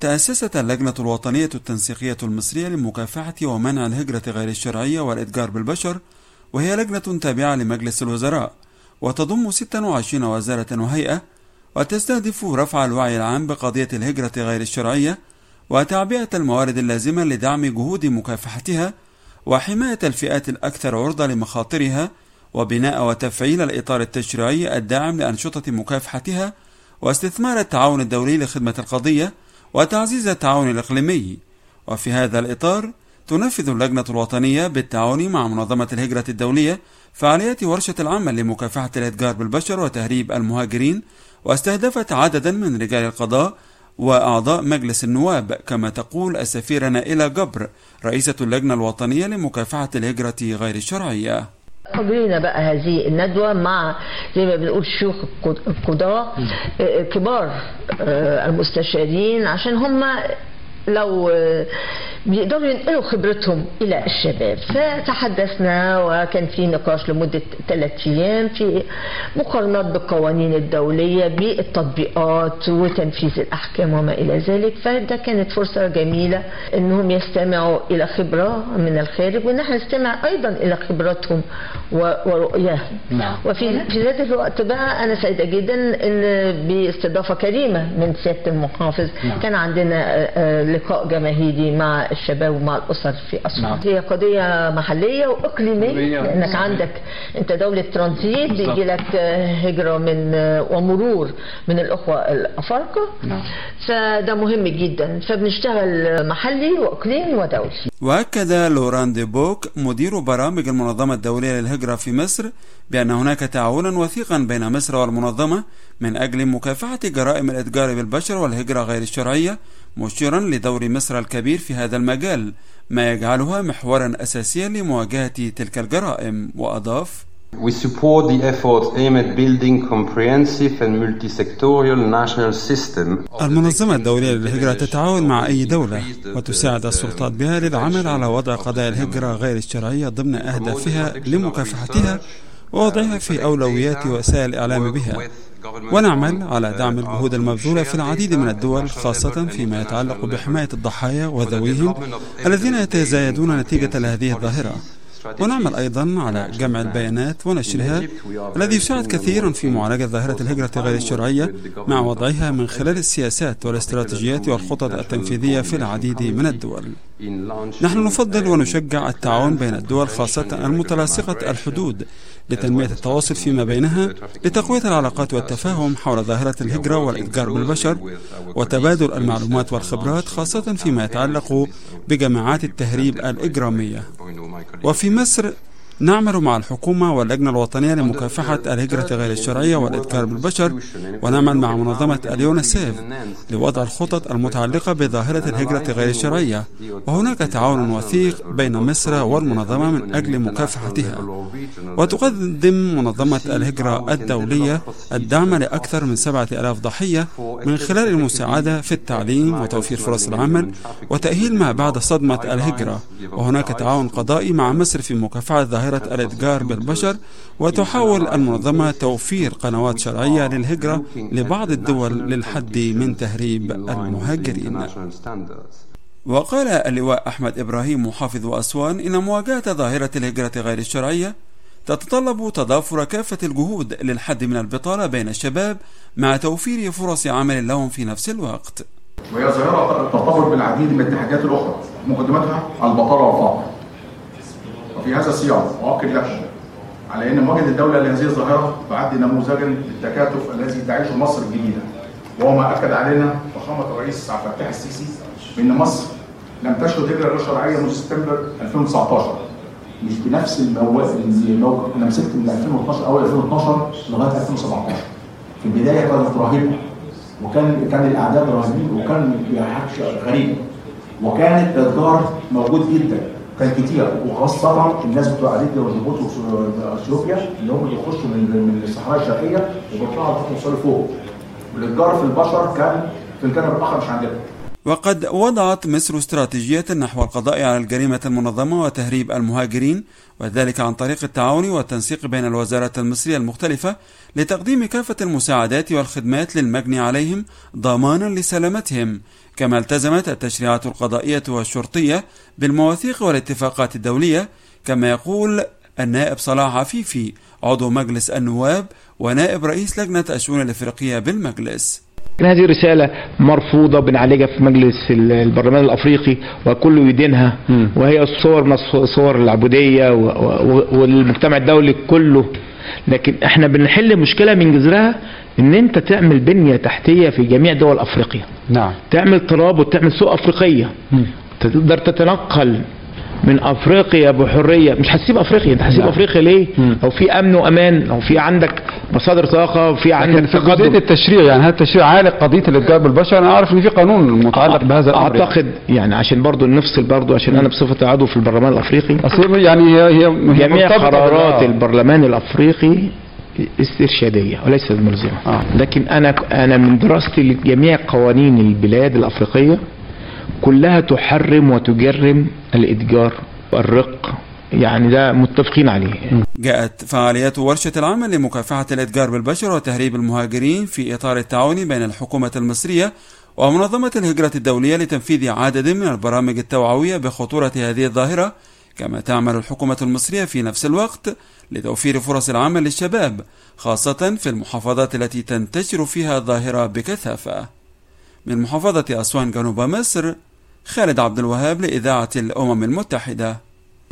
تأسست اللجنة الوطنية التنسيقية المصرية لمكافحة ومنع الهجرة غير الشرعية والإتجار بالبشر وهي لجنة تابعة لمجلس الوزراء وتضم 26 وزارة وهيئة وتستهدف رفع الوعي العام بقضية الهجرة غير الشرعية وتعبئة الموارد اللازمة لدعم جهود مكافحتها وحماية الفئات الأكثر عرضة لمخاطرها وبناء وتفعيل الإطار التشريعي الداعم لأنشطة مكافحتها واستثمار التعاون الدولي لخدمة القضية وتعزيز التعاون الإقليمي. وفي هذا الإطار تنفذ اللجنة الوطنية بالتعاون مع منظمة الهجرة الدولية فعاليات ورشة العمل لمكافحة الإتجار بالبشر وتهريب المهاجرين واستهدفت عددا من رجال القضاء وأعضاء مجلس النواب كما تقول السفيرة نائلة جبر رئيسة اللجنة الوطنية لمكافحة الهجرة غير الشرعية. أجرينا بقى هذه الندوة مع زي ما بنقول شيوخ القضاة كبار المستشارين عشان هم لو بيقدروا ينقلوا خبرتهم إلى الشباب. فتحدثنا وكان في نقاش لمدة ثلاث أيام في مقارنات بالقوانين الدولية بالتطبيقات وتنفيذ الأحكام وما إلى ذلك. فده كانت فرصة جميلة إنهم يستمعوا إلى خبرة من الخارج وان إحنا نستمع أيضا إلى خبراتهم ورؤياهم. نعم. وفي في ذات الوقت بقى أنا سعيدة جدا إن باستضافة كريمة من سيادة المحافظ. نعم. كان عندنا لقاء جماهيري مع الشباب ومع الأسر في اسوان نعم. هي قضية محلية واقليميه. لأنك صحيح. عندك أنت دولة ترانزيت. بيجي لك هجرة من ومرور من الأخوة الأفارقة نعم. فده مهم جدا فبنشتغل محلي وأقليمي ودولي وأكد لوران دي بوك مدير برامج المنظمة الدولية للهجرة في مصر بأن هناك تعاونا وثيقا بين مصر والمنظمة من أجل مكافحة جرائم الإتجار بالبشر والهجرة غير الشرعية مشيرا لدور مصر الكبير في هذا المجال ما يجعلها محورا أساسيا لمواجهة تلك الجرائم. وأضاف We support the efforts aimed at building comprehensive and multi-sectorial national system. المنظمة الدولية للهجرة تتعاون مع أي دولة وتساعد السلطات بها للعمل على وضع قضايا الهجرة غير الشرعية ضمن أهدافها لمكافحتها ووضعها في أولويات وسائل الإعلام بها ونعمل على دعم الجهود المبذولة في العديد من الدول خاصة فيما يتعلق بحماية الضحايا وذويهم الذين يتزايدون نتيجة لهذه الظاهرة ونعمل أيضا على جمع البيانات ونشرها الذي يساعد كثيرا في معالجة ظاهرة الهجرة غير الشرعية مع وضعها من خلال السياسات والاستراتيجيات والخطط التنفيذية في العديد من الدول. نحن نفضل ونشجع التعاون بين الدول خاصة المتلاصقة الحدود لتنمية التواصل فيما بينها لتقوية العلاقات والتفاهم حول ظاهرة الهجرة والإتجار بالبشر وتبادل المعلومات والخبرات خاصة فيما يتعلق بجماعات التهريب الإجرامية. وفي مصر نعمل مع الحكومة واللجنة الوطنية لمكافحة الهجرة غير الشرعية والإتجار بالبشر ونعمل مع منظمة اليونسيف لوضع الخطط المتعلقة بظاهرة الهجرة غير الشرعية. وهناك تعاون وثيق بين مصر والمنظمة من أجل مكافحتها. وتقدم منظمة الهجرة الدولية الدعم لأكثر من سبعة ألاف ضحية من خلال المساعدة في التعليم وتوفير فرص العمل وتأهيل ما بعد صدمة الهجرة. وهناك تعاون قضائي مع مصر في مكافحة ظاهرة الإتجار بالبشر وتحاول المنظمة توفير قنوات شرعية للهجرة لبعض الدول للحد من تهريب المهاجرين. وقال اللواء أحمد إبراهيم محافظ أسوان إن مواجهة ظاهرة الهجرة غير الشرعية تتطلب تضافر كافة الجهود للحد من البطالة بين الشباب مع توفير فرص عمل لهم في نفس الوقت. وهي ظاهرة ترتبط بالعديد من التحديات الأخرى مقدمتها البطالة والفقر وفي هذا السياق أؤكد لكم على أن مواجهة الدولة لهذه الظاهرة تعد نموذجا للتكاتف الذي تعيشه مصر الجديدة وهو ما أكد علينا فخامة الرئيس عبد الفتاح السيسي بأن مصر لم تشهد هجرة غير شرعية منذ سبتمبر 2019 مش بنفس الموقف أنا مسكت من 2012 أول 2012 لغاية 2017 في البداية كانت رهيبه وكان كان الاعداد رهيبين وكان حاجة غريبه وكان الاتجار موجود جدا. كان كتير. وخاصه الناس بتوع عديد والهبوط أثيوبيا اللي هم بيخشوا من الصحراء الشرقيه وبيطلعوا يوصلوا فوق. والاتجار في البشر كان في الجانب الآخر مش عندنا. وقد وضعت مصر استراتيجية نحو القضاء على الجريمة المنظمة وتهريب المهاجرين وذلك عن طريق التعاون والتنسيق بين الوزارات المصرية المختلفة لتقديم كافة المساعدات والخدمات للمجني عليهم ضمانا لسلامتهم. كما التزمت التشريعات القضائية والشرطية بالمواثيق والاتفاقات الدولية كما يقول النائب صلاح عفيفي عضو مجلس النواب ونائب رئيس لجنة الشؤون الإفريقية بالمجلس. هذه رسالة مرفوضة بنعالجها في مجلس البرلمان الأفريقي وكل يدينها وهي صور من صور العبودية والمجتمع الدولي كله. لكن إحنا بنحل مشكلة من جذرها إن أنت تعمل بنية تحتية في جميع دول أفريقيا. نعم. تعمل ترابط تعمل سوق أفريقية. تقدر تتنقل من أفريقيا بحرية. مش هتسيب أفريقيا أنت هتسيب أفريقيا ليه؟ لو في أمن وأمان لو في عندك مصادر طاقة وفي عندك في قضية التشريع يعني هذا التشريع عالق قضية الاتجار بالبشر؟ أنا أعرف إن في قانون متعلق بهذا الأمر. أعتقد يعني عشان برضه نفصل برضه عشان أنا بصفتي عضو في البرلمان الأفريقي. يعني هي هي جميع قرارات البرلمان الأفريقي استرشادية وليست ملزمة. آه. لكن أنا أنا من دراستي لجميع قوانين البلاد الأفريقية كلها تحرم وتجرم الإتجار والرق يعني ده متفقين عليه. جاءت فعاليات ورشة العمل لمكافحة الإتجار بالبشر وتهريب المهاجرين في إطار التعاون بين الحكومة المصرية ومنظمة الهجرة الدولية لتنفيذ عدد من البرامج التوعوية بخطورة هذه الظاهرة كما تعمل الحكومة المصرية في نفس الوقت لتوفير فرص العمل للشباب خاصة في المحافظات التي تنتشر فيها الظاهرة بكثافة. من محافظة أسوان جنوب مصر خالد عبد الوهاب لإذاعة الأمم المتحدة.